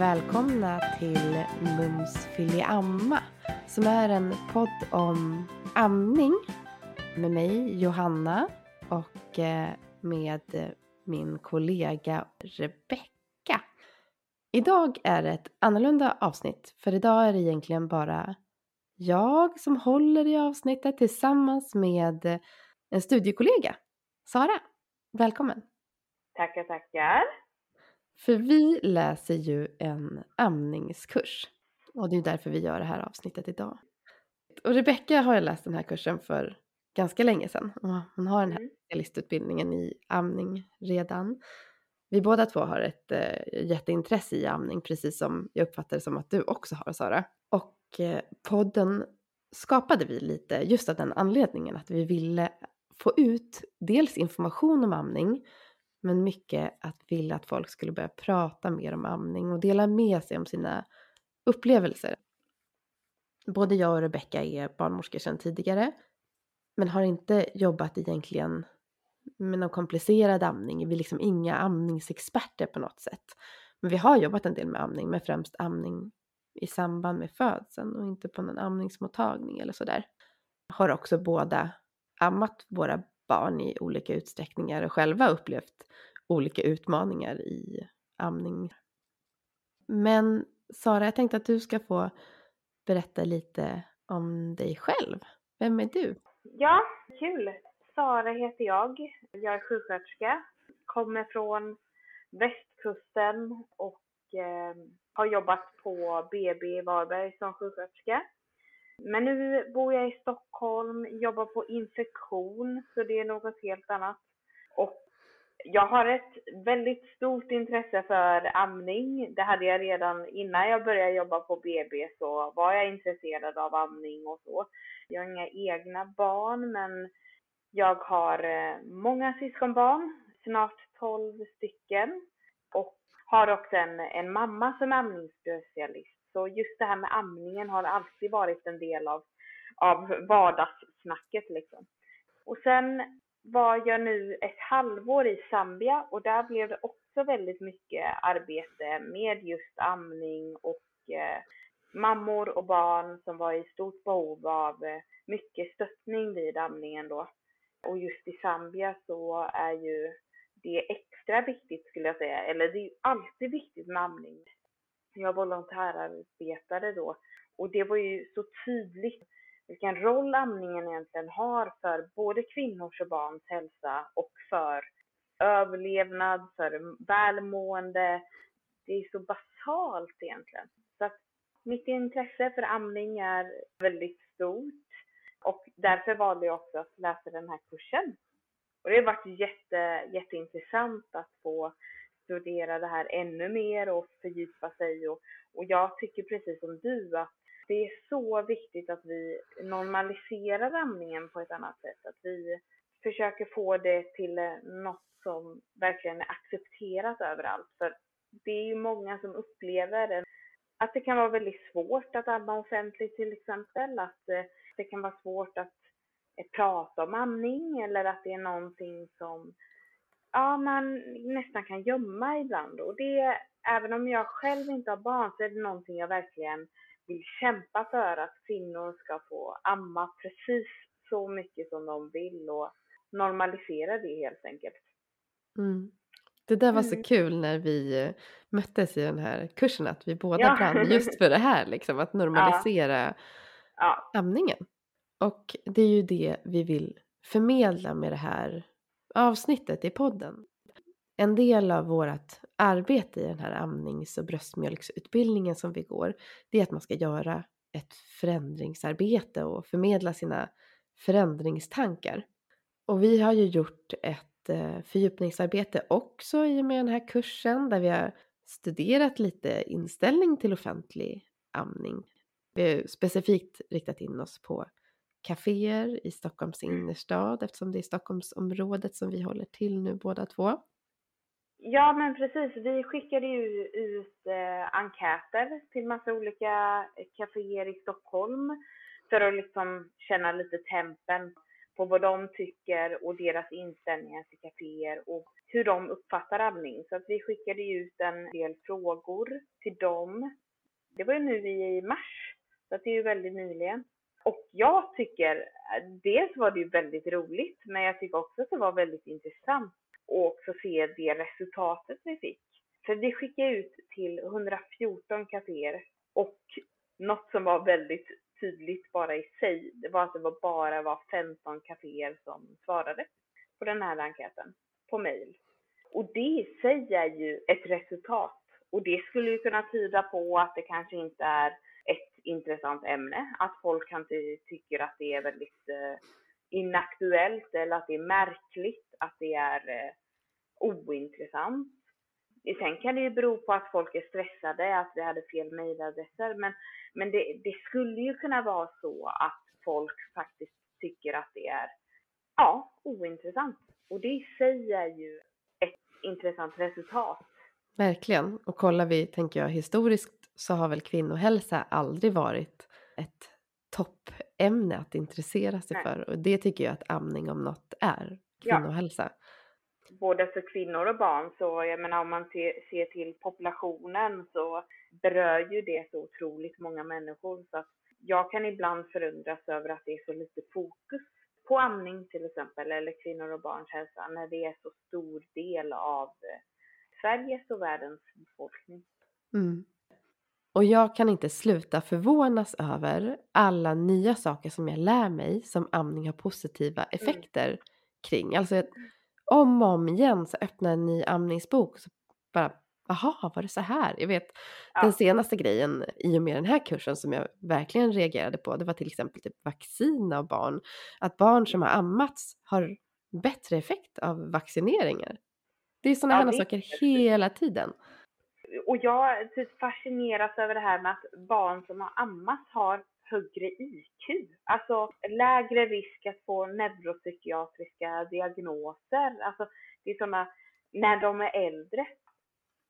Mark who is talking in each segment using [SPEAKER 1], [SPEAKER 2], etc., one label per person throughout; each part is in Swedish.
[SPEAKER 1] välkomna till Mums Amma som är en podd om amning med mig Johanna och eh, med min kollega Rebecka. Idag är det ett annorlunda avsnitt för idag är det egentligen bara jag som håller i avsnittet tillsammans med en studiekollega, Sara. Välkommen!
[SPEAKER 2] Tackar, tackar!
[SPEAKER 1] För vi läser ju en amningskurs och det är därför vi gör det här avsnittet idag. Och Rebecka har ju läst den här kursen för ganska länge sedan hon har den här mm. specialistutbildningen i amning redan. Vi båda två har ett äh, jätteintresse i amning precis som jag uppfattar det som att du också har Sara. Och äh, podden skapade vi lite just av den anledningen att vi ville få ut dels information om amning men mycket att vilja att folk skulle börja prata mer om amning och dela med sig om sina upplevelser. Både jag och Rebecka är barnmorskor sedan tidigare men har inte jobbat egentligen med någon komplicerad amning. Vi är liksom inga amningsexperter på något sätt. Men vi har jobbat en del med amning, men främst amning i samband med födseln och inte på någon amningsmottagning eller sådär. Har också båda ammat våra barn i olika utsträckningar och själva upplevt olika utmaningar i amning. Men Sara, jag tänkte att du ska få berätta lite om dig själv. Vem är du?
[SPEAKER 2] Ja, kul! Sara heter jag. Jag är sjuksköterska, kommer från västkusten och eh, har jobbat på BB i Varberg som sjuksköterska. Men nu bor jag i Stockholm, jobbar på infektion, så det är något helt annat. Och jag har ett väldigt stort intresse för amning. Det hade jag redan innan jag började jobba på BB så var jag intresserad av amning och så. Jag har inga egna barn men jag har eh, många syskonbarn, snart 12 stycken. Och har också en, en mamma som är amningsspecialist. Så just det här med amningen har alltid varit en del av, av vardagssnacket liksom. Och sen var jag nu ett halvår i Zambia och där blev det också väldigt mycket arbete med just amning och eh, mammor och barn som var i stort behov av eh, mycket stöttning vid amningen då. Och just i Zambia så är ju det extra viktigt skulle jag säga, eller det är ju alltid viktigt med amning. Jag volontärarbetade då och det var ju så tydligt vilken roll amningen egentligen har för både kvinnors och barns hälsa och för överlevnad, för välmående. Det är så basalt egentligen. Så att mitt intresse för amning är väldigt stort och därför valde jag också att läsa den här kursen. Och det har varit jätte, jätteintressant att få studera det här ännu mer och fördjupa sig och, och jag tycker precis som du att det är så viktigt att vi normaliserar amningen på ett annat sätt. Att vi försöker få det till eh, något som verkligen är accepterat överallt. För det är ju många som upplever att det kan vara väldigt svårt att amma offentligt till exempel. Att eh, det kan vara svårt att eh, prata om amning eller att det är någonting som ja, man nästan kan gömma ibland. Och det, även om jag själv inte har barn så är det någonting jag verkligen vill kämpa för att kvinnor ska få amma precis så mycket som de vill och normalisera det helt enkelt.
[SPEAKER 1] Mm. Det där var så mm. kul när vi eh, möttes i den här kursen att vi båda ja. brann just för det här liksom att normalisera ja. Ja. amningen. Och det är ju det vi vill förmedla med det här avsnittet i podden. En del av vårt arbete i den här amnings och bröstmjölksutbildningen som vi går, det är att man ska göra ett förändringsarbete och förmedla sina förändringstankar. Och vi har ju gjort ett eh, fördjupningsarbete också i och med den här kursen där vi har studerat lite inställning till offentlig amning. Vi har specifikt riktat in oss på kaféer i Stockholms innerstad eftersom det är Stockholmsområdet som vi håller till nu båda två.
[SPEAKER 2] Ja, men precis. Vi skickade ju ut eh, enkäter till massa olika kaféer i Stockholm för att liksom känna lite tempen på vad de tycker och deras inställningar till kaféer och hur de uppfattar amning. Så att vi skickade ut en del frågor till dem. Det var ju nu i mars, så att det är ju väldigt nyligen. Och jag tycker, dels var det ju väldigt roligt, men jag tycker också att det var väldigt intressant att också se det resultatet vi fick. För vi skickade ut till 114 kaféer och något som var väldigt tydligt bara i sig, det var att det var bara var 15 kaféer som svarade på den här enkäten på mail. Och det i sig är ju ett resultat. Och det skulle ju kunna tyda på att det kanske inte är intressant ämne, att folk kanske tycker att det är väldigt eh, inaktuellt eller att det är märkligt, att det är eh, ointressant. Sen kan det ju bero på att folk är stressade, att vi hade fel mejladresser, men, men det, det, skulle ju kunna vara så att folk faktiskt tycker att det är, ja, ointressant. Och det i sig är ju ett intressant resultat.
[SPEAKER 1] Verkligen. Och kollar vi, tänker jag, historiskt så har väl kvinnohälsa aldrig varit ett toppämne att intressera sig Nej. för. Och det tycker jag att amning om något är, kvinnohälsa. Ja
[SPEAKER 2] både för kvinnor och barn. Så jag menar om man ser till populationen så berör ju det så otroligt många människor. Så att jag kan ibland förundras över att det är så lite fokus på amning till exempel, eller kvinnor och barns hälsa, när det är så stor del av eh, Sveriges och världens befolkning.
[SPEAKER 1] Mm. Och jag kan inte sluta förvånas över alla nya saker som jag lär mig som amning har positiva mm. effekter mm. kring. Alltså om och om igen så öppnar en ny amningsbok så bara Jaha, var det så här? Jag vet ja. den senaste grejen i och med den här kursen som jag verkligen reagerade på. Det var till exempel typ vaccin av barn. Att barn som har ammats har bättre effekt av vaccineringar. Det är sådana ja, här saker hela tiden.
[SPEAKER 2] Och jag typ fascineras över det här med att barn som har ammats har högre IQ. Alltså lägre risk att få neuropsykiatriska diagnoser. Alltså det är sådana, när de är äldre.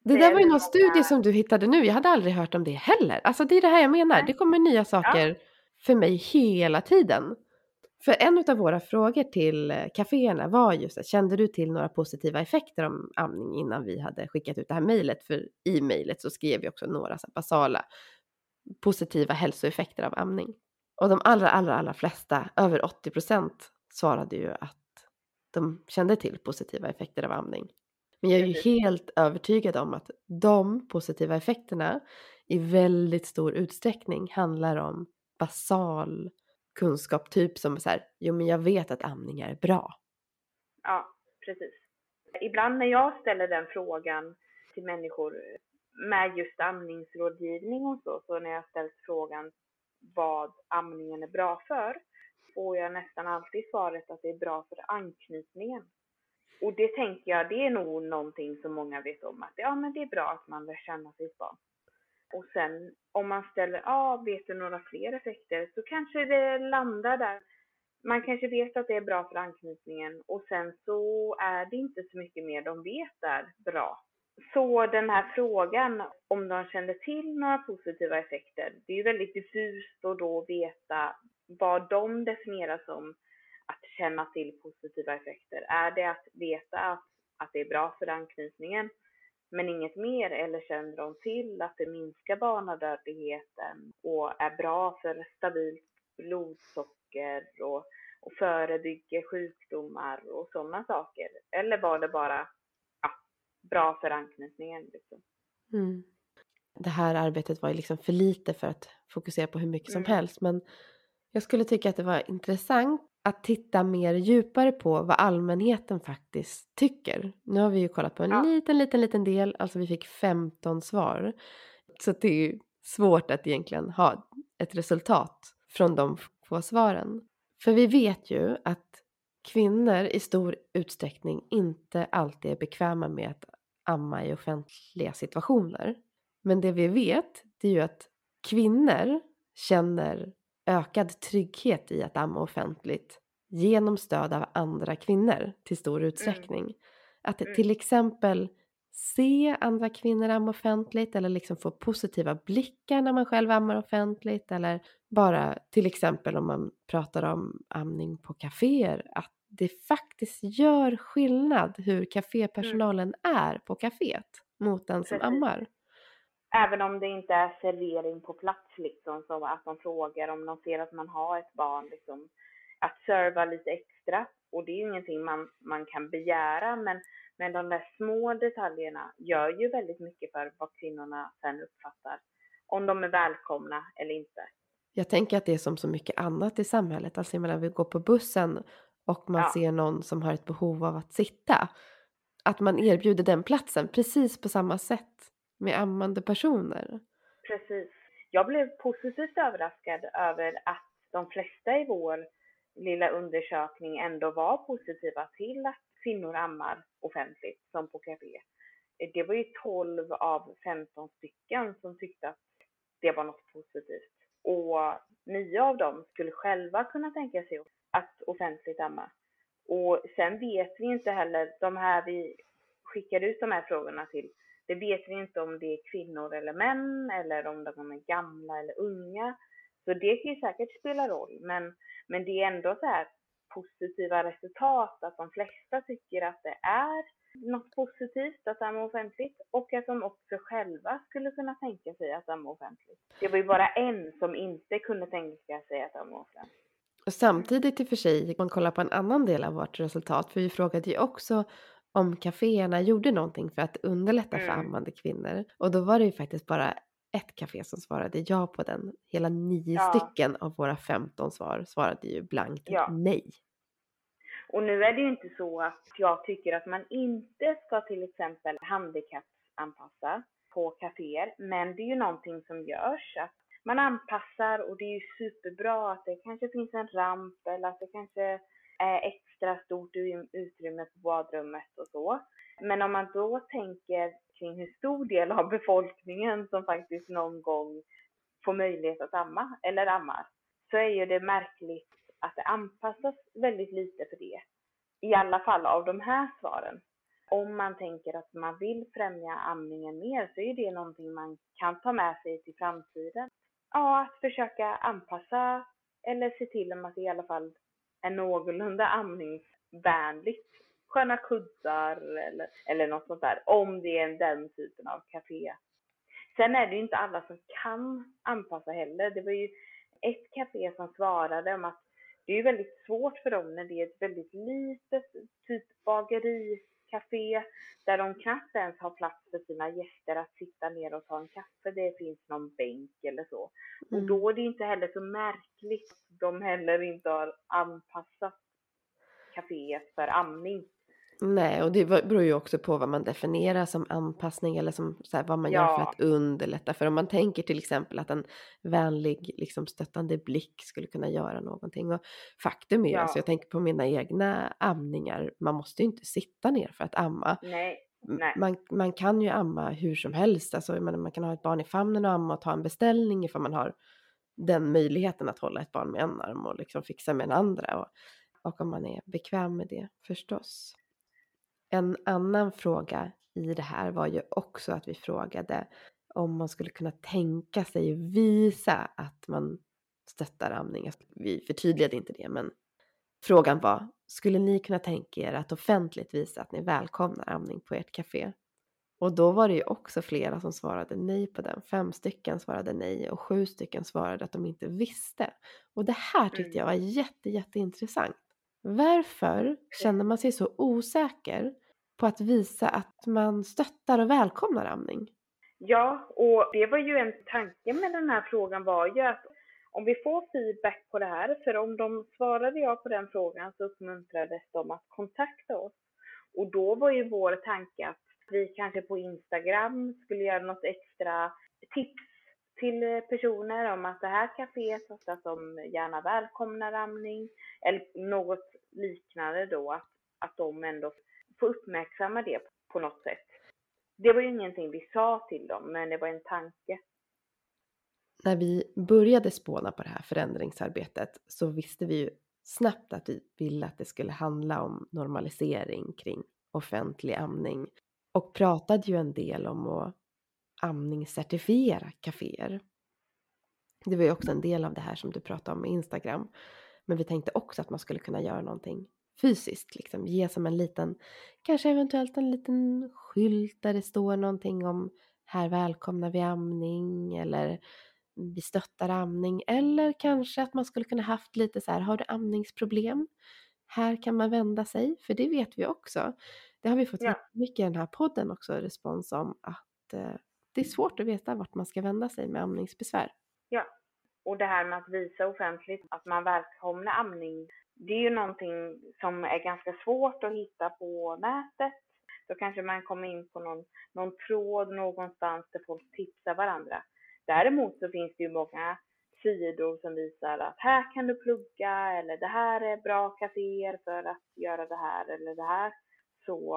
[SPEAKER 1] Det där var ju någon många... studie som du hittade nu. Jag hade aldrig hört om det heller. Alltså det är det här jag menar. Det kommer nya saker ja. för mig hela tiden. För en av våra frågor till eh, kaféerna var just att kände du till några positiva effekter om amning innan vi hade skickat ut det här mejlet? För i mejlet så skrev vi också några så basala positiva hälsoeffekter av amning. Och de allra, allra, allra flesta, över 80 procent, svarade ju att de kände till positiva effekter av amning. Men jag är ju helt övertygad om att de positiva effekterna i väldigt stor utsträckning handlar om basal kunskap, typ som så här, jo men jag vet att amning är bra.
[SPEAKER 2] Ja, precis. Ibland när jag ställer den frågan till människor med just amningsrådgivning och så, så när jag ställt frågan vad amningen är bra för, får jag nästan alltid svaret att det är bra för anknytningen. Och det tänker jag, det är nog någonting som många vet om att ja, men det är bra att man lär känna sitt barn. Och sen om man ställer, ja, ah, vet du några fler effekter? Så kanske det landar där. Man kanske vet att det är bra för anknytningen och sen så är det inte så mycket mer de vet är bra så den här frågan om de kände till några positiva effekter, det är ju väldigt diffust att då veta vad de definierar som att känna till positiva effekter. Är det att veta att, att det är bra för anknytningen, men inget mer? Eller känner de till att det minskar barnadödligheten och är bra för stabilt blodsocker och, och förebygger sjukdomar och sådana saker? Eller var det bara bra för anknytningen. Liksom.
[SPEAKER 1] Mm. Det här arbetet var ju liksom för lite för att fokusera på hur mycket som mm. helst men jag skulle tycka att det var intressant att titta mer djupare på vad allmänheten faktiskt tycker. Nu har vi ju kollat på en ja. liten, liten, liten del, alltså vi fick 15 svar. Så det är ju svårt att egentligen ha ett resultat från de få svaren. För vi vet ju att kvinnor i stor utsträckning inte alltid är bekväma med att amma i offentliga situationer. Men det vi vet det är ju att kvinnor känner ökad trygghet i att amma offentligt genom stöd av andra kvinnor till stor mm. utsträckning. Mm. Att till exempel se andra kvinnor amma offentligt eller liksom få positiva blickar när man själv ammar offentligt eller bara till exempel om man pratar om amning på kaféer att det faktiskt gör skillnad hur kafépersonalen mm. är på kaféet mot den som Precis. ammar.
[SPEAKER 2] Även om det inte är servering på plats liksom, så att de frågar om de ser att man har ett barn, liksom, att serva lite extra. Och det är ju ingenting man, man kan begära, men, men de där små detaljerna gör ju väldigt mycket för vad kvinnorna sen uppfattar. Om de är välkomna eller inte.
[SPEAKER 1] Jag tänker att det är som så mycket annat i samhället. Alltså jag menar, vi går på bussen och man ja. ser någon som har ett behov av att sitta. Att man erbjuder den platsen precis på samma sätt med ammande personer.
[SPEAKER 2] Precis. Jag blev positivt överraskad över att de flesta i vår lilla undersökning ändå var positiva till att kvinnor ammar offentligt som på café. Det var ju 12 av 15 stycken som tyckte att det var något positivt. Och nio av dem skulle själva kunna tänka sig att offentligt amma. Och sen vet vi inte heller, de här vi skickade ut de här frågorna till, det vet vi inte om det är kvinnor eller män eller om de är gamla eller unga. Så det kan ju säkert spela roll, men, men det är ändå så här positiva resultat, att de flesta tycker att det är något positivt att amma offentligt och att de också själva skulle kunna tänka sig att amma offentligt. Det var ju bara en som inte kunde tänka sig att amma offentligt.
[SPEAKER 1] Och samtidigt i och för sig, om man kollar på en annan del av vårt resultat, för vi frågade ju också om kaféerna gjorde någonting för att underlätta mm. för ammande kvinnor. Och då var det ju faktiskt bara ett café som svarade ja på den. Hela nio ja. stycken av våra 15 svar svarade ju blankt ja. nej.
[SPEAKER 2] Och nu är det ju inte så att jag tycker att man inte ska till exempel handikappanpassa på kaféer, men det är ju någonting som görs. Att man anpassar och det är ju superbra att det kanske finns en ramp eller att det kanske extra stort utrymme på badrummet och så. Men om man då tänker kring hur stor del av befolkningen som faktiskt någon gång får möjlighet att amma eller ammar, så är ju det märkligt att det anpassas väldigt lite för det. I alla fall av de här svaren. Om man tänker att man vill främja amningen mer så är det någonting man kan ta med sig till framtiden ja, att försöka anpassa eller se till att det i alla fall är någorlunda amningsvänligt. Sköna kuddar eller, eller något sånt där, om det är den typen av café. Sen är det ju inte alla som kan anpassa heller. Det var ju ett café som svarade om att det är väldigt svårt för dem när det är ett väldigt litet typ bageri café där de knappt ens har plats för sina gäster att sitta ner och ta en kaffe. Det finns någon bänk eller så. Mm. Och då är det inte heller så märkligt de heller inte har anpassat kaféet för amning.
[SPEAKER 1] Nej, och det beror ju också på vad man definierar som anpassning eller som, så här, vad man ja. gör för att underlätta. För om man tänker till exempel att en vänlig liksom, stöttande blick skulle kunna göra någonting. Och faktum är ju, ja. alltså, jag tänker på mina egna amningar, man måste ju inte sitta ner för att amma.
[SPEAKER 2] Nej. Nej.
[SPEAKER 1] Man, man kan ju amma hur som helst, alltså, man, man kan ha ett barn i famnen och amma och ta en beställning ifall man har den möjligheten att hålla ett barn med en arm och liksom fixa med en andra. Och, och om man är bekväm med det förstås. En annan fråga i det här var ju också att vi frågade om man skulle kunna tänka sig visa att man stöttar amning. Alltså, vi förtydligade inte det, men frågan var, skulle ni kunna tänka er att offentligt visa att ni välkomnar amning på ert café? Och då var det ju också flera som svarade nej på den. Fem stycken svarade nej och sju stycken svarade att de inte visste. Och det här tyckte mm. jag var jätte, jätteintressant. Varför känner man sig så osäker på att visa att man stöttar och välkomnar amning?
[SPEAKER 2] Ja, och det var ju en tanke med den här frågan var ju att om vi får feedback på det här, för om de svarade ja på den frågan så uppmuntrades de att kontakta oss. Och då var ju vår tanke att vi kanske på Instagram skulle göra något extra tips till personer om att det här kaféet, att de gärna välkomnar amning eller något liknande då, att, att de ändå få uppmärksamma det på något sätt. Det var ju ingenting vi sa till dem, men det var en tanke.
[SPEAKER 1] När vi började spåna på det här förändringsarbetet så visste vi ju snabbt att vi ville att det skulle handla om normalisering kring offentlig amning. Och pratade ju en del om att amningscertifiera kaféer. Det var ju också en del av det här som du pratade om med Instagram. Men vi tänkte också att man skulle kunna göra någonting fysiskt, liksom ge som en liten, kanske eventuellt en liten skylt där det står någonting om här välkomnar vi amning eller vi stöttar amning eller kanske att man skulle kunna haft lite så här, har du amningsproblem? Här kan man vända sig, för det vet vi också. Det har vi fått
[SPEAKER 2] Ja.
[SPEAKER 1] mycket i den här podden också respons om att eh, det är svårt att veta vart man ska vända sig med amningsbesvär.
[SPEAKER 2] Ja, och det här med att visa offentligt att man välkomnar amning, det är ju någonting som är ganska svårt att hitta på nätet. Då kanske man kommer in på någon, någon tråd någonstans där folk tipsar varandra. Däremot så finns det ju många sidor som visar att här kan du plugga eller det här är bra kaféer för att göra det här eller det här. Så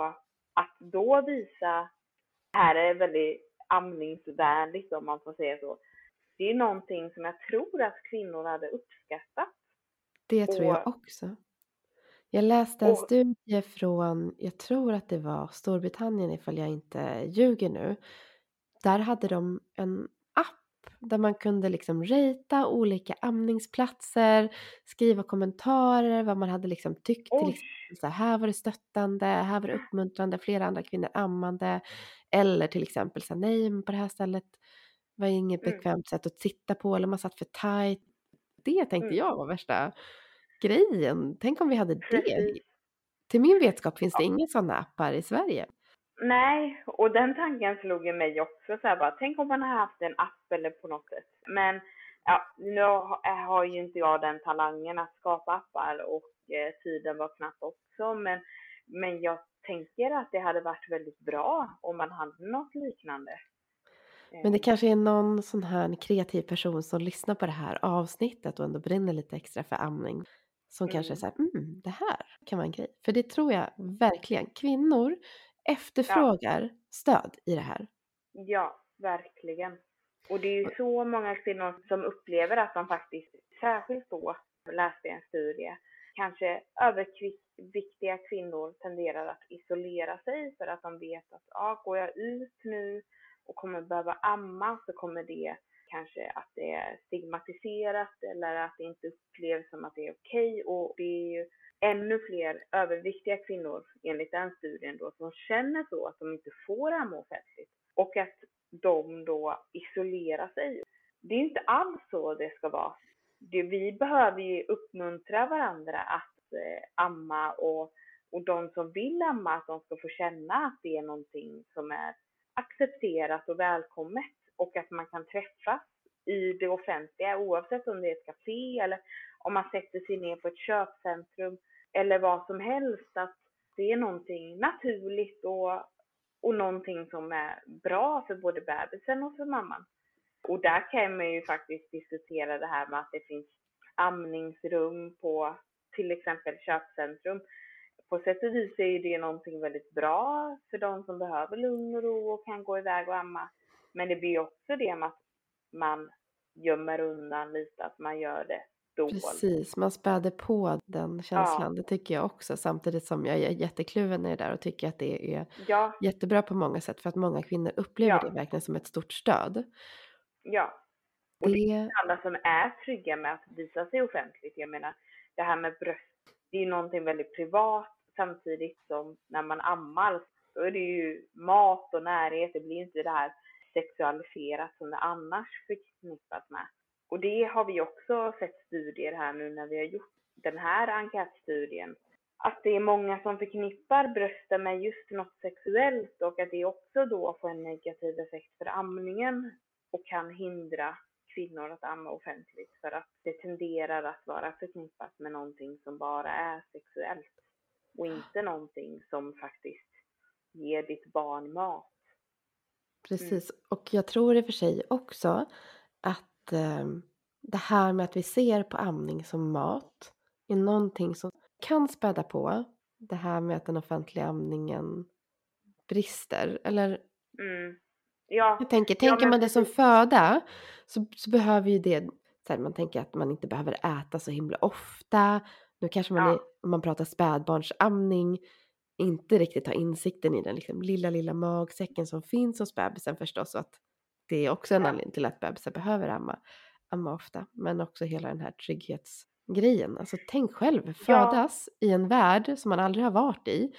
[SPEAKER 2] att då visa, här är väldigt amningsvänligt om man får säga så. Det är någonting som jag tror att kvinnor hade uppskattat.
[SPEAKER 1] Det tror jag också. Jag läste en
[SPEAKER 2] och-
[SPEAKER 1] studie från, jag tror att det var Storbritannien ifall jag inte ljuger nu. Där hade de en app där man kunde liksom ratea olika amningsplatser, skriva kommentarer, vad man hade liksom tyckt. Till exempel så här, här var det stöttande, här var det uppmuntrande, flera andra kvinnor ammande. Eller till exempel så här, nej men på det här stället var inget
[SPEAKER 2] Mm.
[SPEAKER 1] bekvämt sätt att sitta på eller man satt för tight. Det tänkte
[SPEAKER 2] Mm.
[SPEAKER 1] jag var värsta grejen. Tänk om vi hade det. Till min vetskap finns det
[SPEAKER 2] Ja.
[SPEAKER 1] inga sådana appar i Sverige.
[SPEAKER 2] Nej, och den tanken slog ju mig också så här bara, tänk om man har haft en app eller på något sätt. Men ja, nu har har ju inte jag den talangen att skapa appar och eh, tiden var knapp också. Men, men jag tänker att det hade varit väldigt bra om man hade något liknande.
[SPEAKER 1] Men det
[SPEAKER 2] Eh,
[SPEAKER 1] kanske är någon sån här kreativ person som lyssnar på det här avsnittet och ändå brinner lite extra för amning. Som kanske är
[SPEAKER 2] Mm.
[SPEAKER 1] så här, mm, det här kan vara en grej. För det tror jag verkligen. Kvinnor efterfrågar stöd i det här.
[SPEAKER 2] Ja, verkligen. Och det är ju så många kvinnor som upplever att de faktiskt, särskilt då, läste en studie, kanske överviktiga kvinnor tenderar att isolera sig för att de vet att ja, går jag ut nu och kommer behöva amma så kommer det kanske att det är stigmatiserat eller att det inte upplevs som att det är okej och det är ju ännu fler överviktiga kvinnor enligt den studien då som känner så att de inte får amma offentligt och att de då isolerar sig. Det är inte alls så det ska vara. Det, vi behöver ju uppmuntra varandra att eh, amma och, och de som vill amma att de ska få känna att det är någonting som är accepterat och välkommet och att man kan träffas i det offentliga oavsett om det är ett café eller om man sätter sig ner på ett köpcentrum eller vad som helst. Att det är någonting naturligt och, och någonting som är bra för både bebisen och för mamman. Och där kan man ju faktiskt diskutera det här med att det finns amningsrum på till exempel köpcentrum. På sätt och vis är det någonting väldigt bra för de som behöver lugn och ro och kan gå iväg och amma. Men det blir också det med att man gömmer undan lite, att man gör det dolt.
[SPEAKER 1] Precis, man späder på den känslan. Det tycker jag också. Samtidigt som jag är jättekluven i det där och tycker att det är
[SPEAKER 2] Ja,
[SPEAKER 1] jättebra på många sätt. För att många kvinnor upplever
[SPEAKER 2] Ja.
[SPEAKER 1] det verkligen som ett stort stöd.
[SPEAKER 2] ja. Och det är
[SPEAKER 1] Det,
[SPEAKER 2] alla som är trygga med att visa sig offentligt. Jag menar, det här med bröst, det är någonting väldigt privat samtidigt som när man ammar så är det ju mat och närhet, det blir inte det här sexualiserat som det annars förknippas med. Och det har vi också sett studier här nu när vi har gjort den här enkätstudien. Att det är många som förknippar brösten med just något sexuellt och att det också då får en negativ effekt för amningen och kan hindra kvinnor att amma offentligt för att det tenderar att vara förknippat med någonting som bara är sexuellt och inte någonting som faktiskt ger ditt barn mat.
[SPEAKER 1] precis. Och jag tror i och för sig också att eh, det här med att vi ser på amning som mat är någonting som kan späda på det här med att den offentliga amningen brister. Eller
[SPEAKER 2] Mm. Ja,
[SPEAKER 1] Jag tänker,
[SPEAKER 2] Ja,
[SPEAKER 1] tänker
[SPEAKER 2] men
[SPEAKER 1] man det som föda så, så behöver ju det, så här, man tänker att man inte behöver äta så himla ofta. Nu kanske man,
[SPEAKER 2] Ja.
[SPEAKER 1] är, om man pratar spädbarnsamning, inte riktigt har insikten i den liksom, lilla, lilla magsäcken som finns hos bebisen förstås och att det är också en
[SPEAKER 2] Ja.
[SPEAKER 1] anledning till att bebisar behöver amma, amma ofta. Men också hela den här trygghetsgrejen. Alltså tänk själv, födas i en värld som man aldrig har varit i.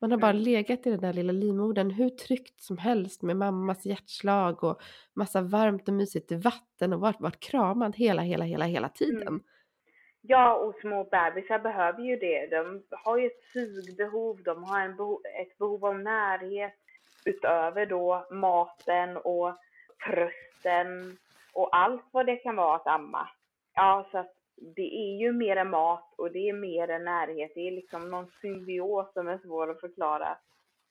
[SPEAKER 1] Man har bara
[SPEAKER 2] Mm.
[SPEAKER 1] legat i den där lilla livmodern hur tryggt som helst med mammas hjärtslag och massa varmt och mysigt vatten och varit, varit kramad hela, hela, hela, hela tiden.
[SPEAKER 2] Mm. Ja, och små bebisar behöver ju det. De har ju ett sugbehov, de har en beho ett behov av närhet utöver då maten och trösten och allt vad det kan vara att amma. Ja, så att det är ju mer än mat och det är mer än närhet. Det är liksom någon symbios som är svår att förklara.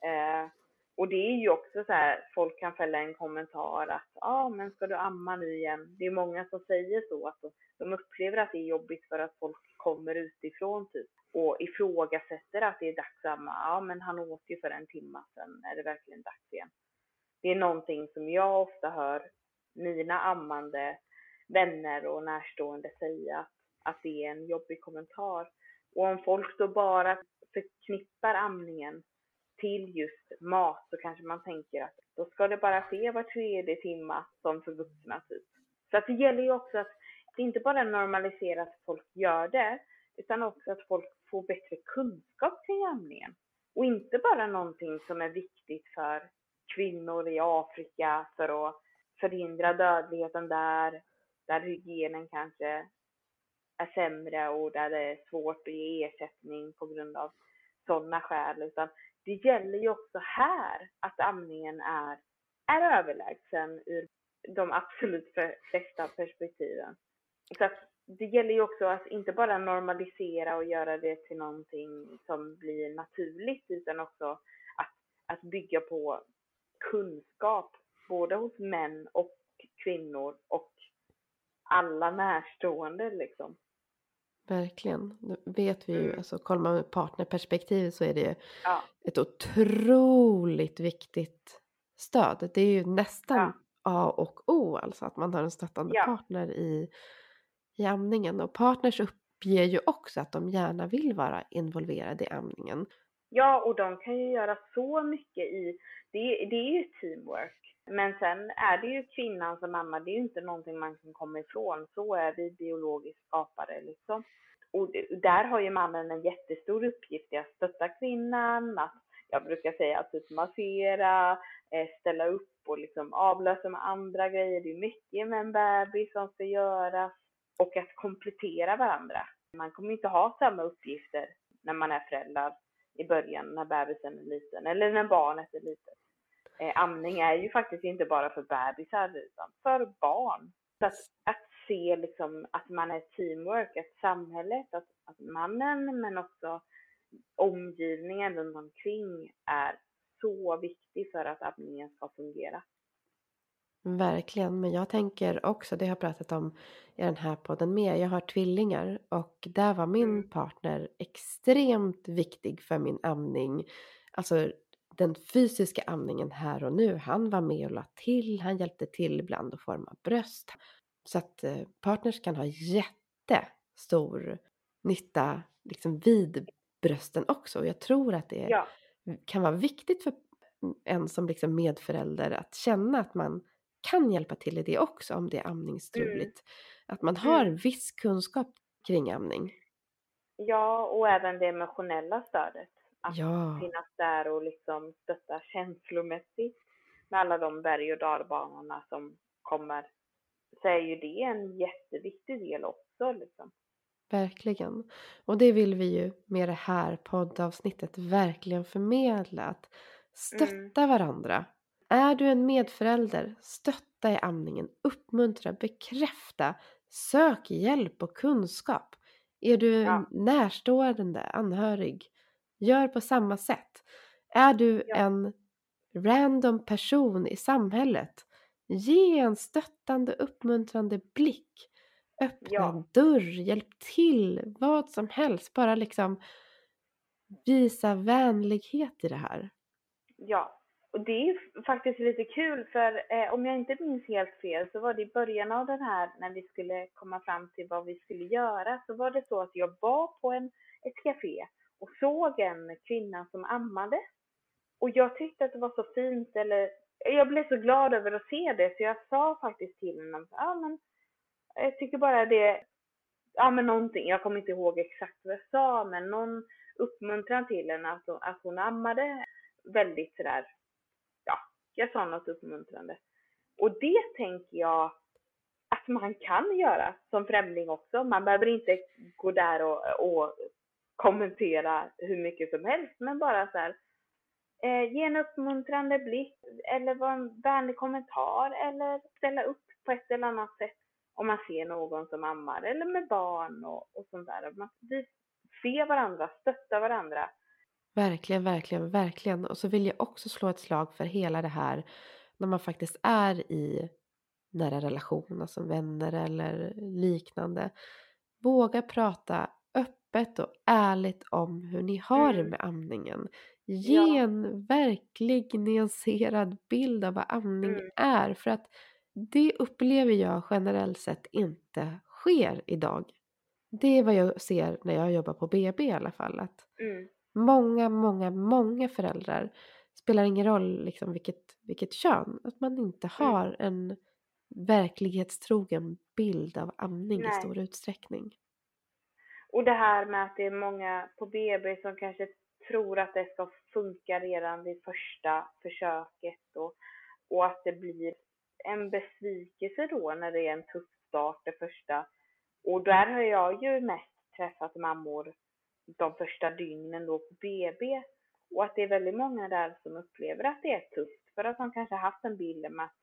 [SPEAKER 2] Eh, och det är ju också så här, folk kan fälla en kommentar att ja, ah, men ska du amma nu igen? Det är många som säger så, att de upplever att det är jobbigt för att folk kommer utifrån typ och ifrågasätter att det är dags att amma. Ja, men han åt ju för en timme sedan, är det verkligen dags igen? Det är någonting som jag ofta hör mina ammande vänner och närstående säga att det är en jobbig kommentar. Och om folk då bara förknippar amningen till just mat så kanske man tänker att då ska det bara ske var tredje timma som för vuxna typ. Så att det gäller ju också att det inte bara normalisera att folk gör det utan också att folk får bättre kunskap kring amningen. Och inte bara någonting som är viktigt för kvinnor i Afrika för att förhindra dödligheten där, där hygienen kanske är sämre och där det är svårt att ge ersättning på grund av sådana skäl, utan det gäller ju också här att amningen är, är överlägsen ur de absolut flesta perspektiven. Så att det gäller ju också att inte bara normalisera och göra det till någonting som blir naturligt, utan också att, att bygga på kunskap, både hos män och kvinnor och alla närstående liksom.
[SPEAKER 1] Verkligen. Nu vet vi ju,
[SPEAKER 2] Mm.
[SPEAKER 1] alltså kollar man med partnerperspektiv så är det
[SPEAKER 2] Ja.
[SPEAKER 1] ett otroligt viktigt stöd. Det är ju nästan
[SPEAKER 2] Ja.
[SPEAKER 1] A och O, alltså att man har en stöttande
[SPEAKER 2] Ja.
[SPEAKER 1] partner i, i amningen. Och partners uppger ju också att de gärna vill vara involverade i amningen.
[SPEAKER 2] Ja, och de kan ju göra så mycket i, det, det är ju teamwork. Men sen är det ju kvinnan som mamma. det är ju inte någonting man kan komma ifrån. Så är vi biologiskt skapade liksom. Och där har ju mannen en jättestor uppgift i att stötta kvinnan, att jag brukar säga att typ massera, eh, ställa upp och liksom avlösa med andra grejer. Det är mycket med en bebis som ska göras och att komplettera varandra. Man kommer inte ha samma uppgifter när man är föräldrar i början när bebisen är liten eller när barnet är litet. Eh, amning är ju faktiskt inte bara för bebisar utan för barn. Så att, att se liksom att man är teamwork, att samhället, att, att mannen men också omgivningen runt omkring är så viktig för att amningen ska fungera.
[SPEAKER 1] Verkligen, men jag tänker också, det har jag pratat om i den här podden med, jag har tvillingar och där var min
[SPEAKER 2] Mm.
[SPEAKER 1] partner extremt viktig för min amning. Alltså den fysiska amningen här och nu, han var med och la till, han hjälpte till ibland att forma bröst. Så att eh, partners kan ha jättestor nytta liksom vid brösten också. Och jag tror att det
[SPEAKER 2] Ja,
[SPEAKER 1] kan vara viktigt för en som liksom medförälder att känna att man kan hjälpa till i det också om det är amningsstruligt. Att man har
[SPEAKER 2] Mm.
[SPEAKER 1] viss kunskap kring amning.
[SPEAKER 2] ja, och även det emotionella stödet. Att
[SPEAKER 1] Ja,
[SPEAKER 2] finnas där och liksom stötta känslomässigt med alla de berg och dalbanorna som kommer. Så är ju det en jätteviktig del också liksom.
[SPEAKER 1] verkligen. Och det vill vi ju med det här poddavsnittet verkligen förmedla. Att stötta varandra. Är du en medförälder, stötta i amningen, uppmuntra, bekräfta, sök hjälp och kunskap. Är du
[SPEAKER 2] Ja.
[SPEAKER 1] närstående anhörig, gör på samma sätt. Är du
[SPEAKER 2] Ja.
[SPEAKER 1] en random person i samhället, ge en stöttande, uppmuntrande blick. Öppna
[SPEAKER 2] Ja.
[SPEAKER 1] dörr, hjälp till, vad som helst. Bara liksom visa vänlighet i det här.
[SPEAKER 2] Ja, och det är faktiskt lite kul för eh, om jag inte minns helt fel så var det i början av den här när vi skulle komma fram till vad vi skulle göra så var det så att jag var på en, ett café och såg en kvinna som ammade. Och jag tyckte att det var så fint, eller jag blev så glad över att se det så jag sa faktiskt till henne, ja men jag tycker bara det, ja men någonting, jag kommer inte ihåg exakt vad jag sa, men någon uppmuntran till henne att hon, att hon ammade väldigt sådär, ja, jag sa något uppmuntrande. Och det tänker jag att man kan göra som främling också. Man behöver inte gå där och, och kommentera hur mycket som helst, men bara så här, eh, ge en uppmuntrande blick eller vara en vänlig kommentar eller ställa upp på ett eller annat sätt om man ser någon som ammar eller med barn och, och sånt där. Man, vi ser varandra, stöttar varandra.
[SPEAKER 1] Verkligen, verkligen, verkligen. Och så vill jag också slå ett slag för hela det här när man faktiskt är i nära relationer som vänner eller liknande. Våga prata öppet och ärligt om hur ni har det
[SPEAKER 2] Mm.
[SPEAKER 1] med amningen. Ge
[SPEAKER 2] Ja.
[SPEAKER 1] en verklig nyanserad bild av vad amning
[SPEAKER 2] Mm.
[SPEAKER 1] är för att det upplever jag generellt sett inte sker idag. Det är vad jag ser när jag jobbar på BB i alla fall. Att
[SPEAKER 2] Mm.
[SPEAKER 1] många, många, många föräldrar spelar ingen roll liksom vilket, vilket kön. Att man inte
[SPEAKER 2] Mm.
[SPEAKER 1] har en verklighetstrogen bild av amning i
[SPEAKER 2] Nej.
[SPEAKER 1] stor utsträckning.
[SPEAKER 2] Och det här med att det är många på BB som kanske tror att det ska funka redan vid första försöket och, och att det blir en besvikelse då när det är en tuff start det första. Och där har jag ju mest träffat mammor de första dygnen då på BB och att det är väldigt många där som upplever att det är tufft för att de kanske haft en bild med att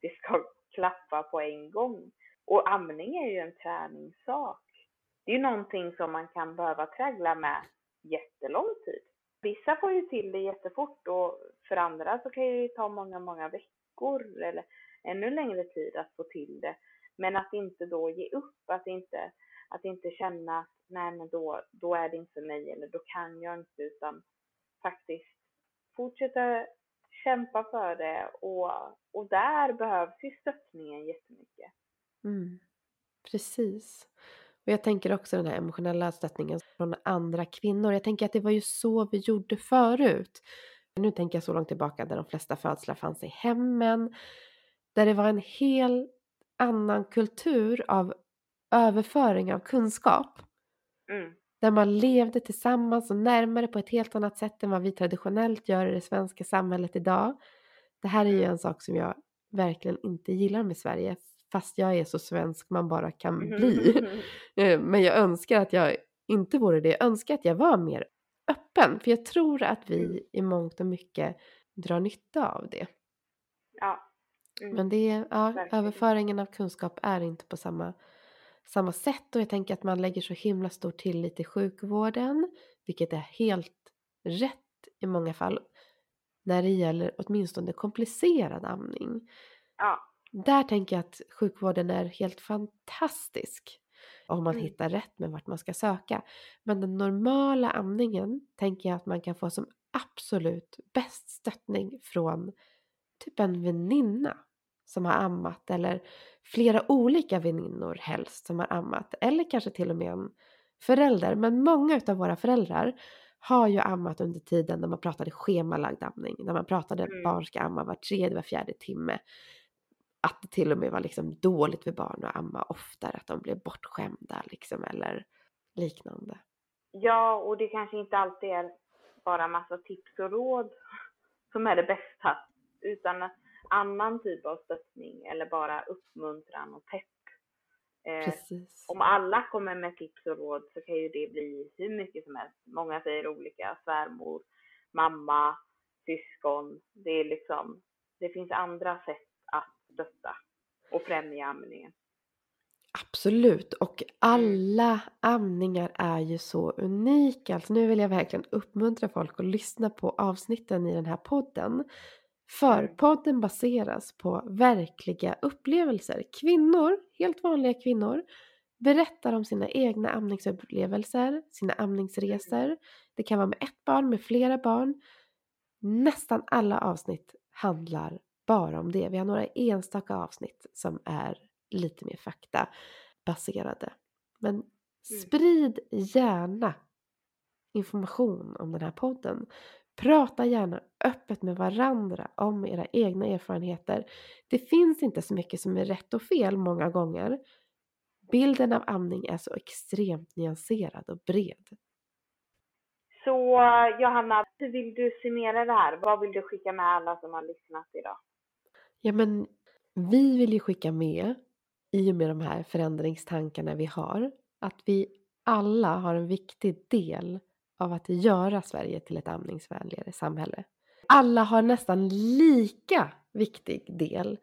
[SPEAKER 2] det ska klaffa på en gång. Och amning är ju en träningssak. Det är ju någonting som man kan behöva traggla med jättelång tid. Vissa får ju till det jättefort och för andra så kan det ju ta många, många veckor eller ännu längre tid att få till det. Men att inte då ge upp, att inte, att inte känna att nej men då, då är det inte för mig eller då kan jag inte utan faktiskt fortsätta kämpa för det och, och där behövs ju stöttningen jättemycket.
[SPEAKER 1] Mm. Precis. Och jag tänker också den här emotionella stöttningen från andra kvinnor. Jag tänker att det var ju så vi gjorde förut. Nu tänker jag så långt tillbaka där de flesta födslar fanns i hemmen. Där det var en hel annan kultur av överföring av kunskap.
[SPEAKER 2] Mm.
[SPEAKER 1] Där man levde tillsammans och närmare på ett helt annat sätt än vad vi traditionellt gör i det svenska samhället idag. Det här är ju en sak som jag verkligen inte gillar med Sverige. Fast jag är så svensk man bara kan bli. Eh, Men jag önskar att jag inte vore det. Jag önskar att jag var mer öppen. För jag tror att vi i mångt och mycket drar nytta av det.
[SPEAKER 2] ja. Mm.
[SPEAKER 1] Men det, ja,
[SPEAKER 2] Verkligen.
[SPEAKER 1] överföringen av kunskap är inte på samma, samma sätt. Och jag tänker att man lägger så himla stor tillit till sjukvården. Vilket är helt rätt i många fall. När det gäller åtminstone komplicerad amning.
[SPEAKER 2] ja.
[SPEAKER 1] Där tänker jag att sjukvården är helt fantastisk. Om man
[SPEAKER 2] Mm.
[SPEAKER 1] hittar rätt med vart man ska söka. Men den normala amningen tänker jag att man kan få som absolut bäst stöttning från typ en väninna som har ammat eller flera olika väninnor helst som har ammat eller kanske till och med en förälder. Men många utav våra föräldrar har ju ammat under tiden när man pratade schemalagd amning, när man pratade
[SPEAKER 2] Mm.
[SPEAKER 1] barn ska amma var tredje, var fjärde timme. Att det till och med var liksom dåligt för barn att amma oftare, att de blev bortskämda liksom eller liknande.
[SPEAKER 2] Ja, och det kanske inte alltid är bara massa tips och råd som är det bästa, utan annan typ av stöttning eller bara uppmuntran och pepp. Eh, om alla kommer med tips och råd så kan ju det bli hur mycket som helst. Många säger olika, svärmor, mamma, syskon. Det är liksom, det finns andra sätt stötta och främja amningen.
[SPEAKER 1] Absolut, och alla amningar är ju så unika. Alltså nu vill jag verkligen uppmuntra folk att lyssna på avsnitten i den här podden. För
[SPEAKER 2] Mm.
[SPEAKER 1] podden baseras på verkliga upplevelser. Kvinnor, helt vanliga kvinnor, berättar om sina egna amningsupplevelser, sina amningsresor. Det kan vara med ett barn, med flera barn. Nästan alla avsnitt handlar bara om det. Vi har några enstaka avsnitt som är lite mer faktabaserade. Men sprid gärna information om den här podden. Prata gärna öppet med varandra om era egna erfarenheter. Det finns inte så mycket som är rätt och fel många gånger. Bilden av amning är så extremt nyanserad och bred.
[SPEAKER 2] Så Johanna, hur vill du summera det här? Vad vill du skicka med alla som har lyssnat idag?
[SPEAKER 1] Ja men vi vill ju skicka med i och med de här förändringstankarna vi har att vi alla har en viktig del av att göra Sverige till ett amningsvänligare samhälle. Alla har nästan lika viktig del.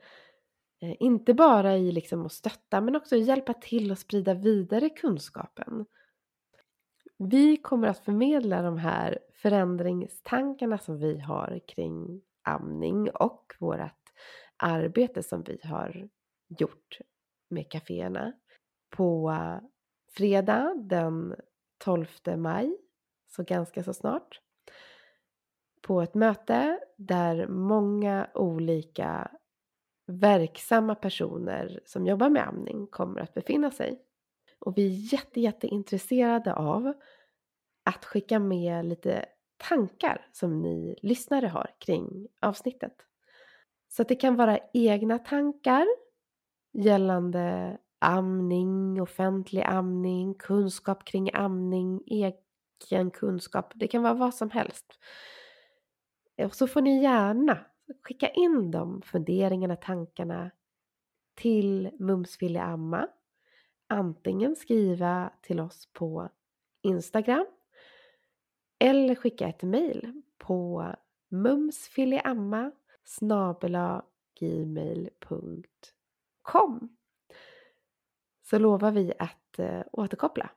[SPEAKER 1] Eh, inte bara i liksom att stötta men också hjälpa till att sprida vidare kunskapen. Vi kommer att förmedla de här förändringstankarna som vi har kring amning och vårt arbete som vi har gjort med kaféerna på fredag den 12 maj, så ganska så snart. På ett möte där många olika verksamma personer som jobbar med amning kommer att befinna sig. Och vi är jätte, jätteintresserade av att skicka med lite tankar som ni lyssnare har kring avsnittet. Så att det kan vara egna tankar gällande amning, offentlig amning, kunskap kring amning, egen kunskap. Det kan vara vad som helst. Och så får ni gärna skicka in de funderingarna, tankarna till Mums vill amma. Antingen skriva till oss på Instagram eller skicka ett mejl på mumsfiliamma gmail.com så lovar vi att eh, återkoppla.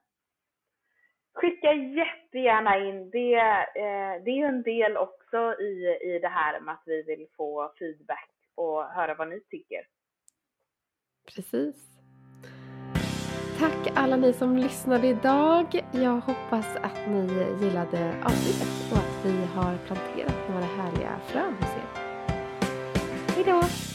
[SPEAKER 2] Skicka jättegärna in. Det, eh, det är ju en del också i, i det här med att vi vill få feedback och höra vad ni tycker.
[SPEAKER 1] Precis. Tack alla ni som lyssnade idag. Jag hoppas att ni gillade avsnittet och att vi har planterat några härliga frön hos er. Hejdå!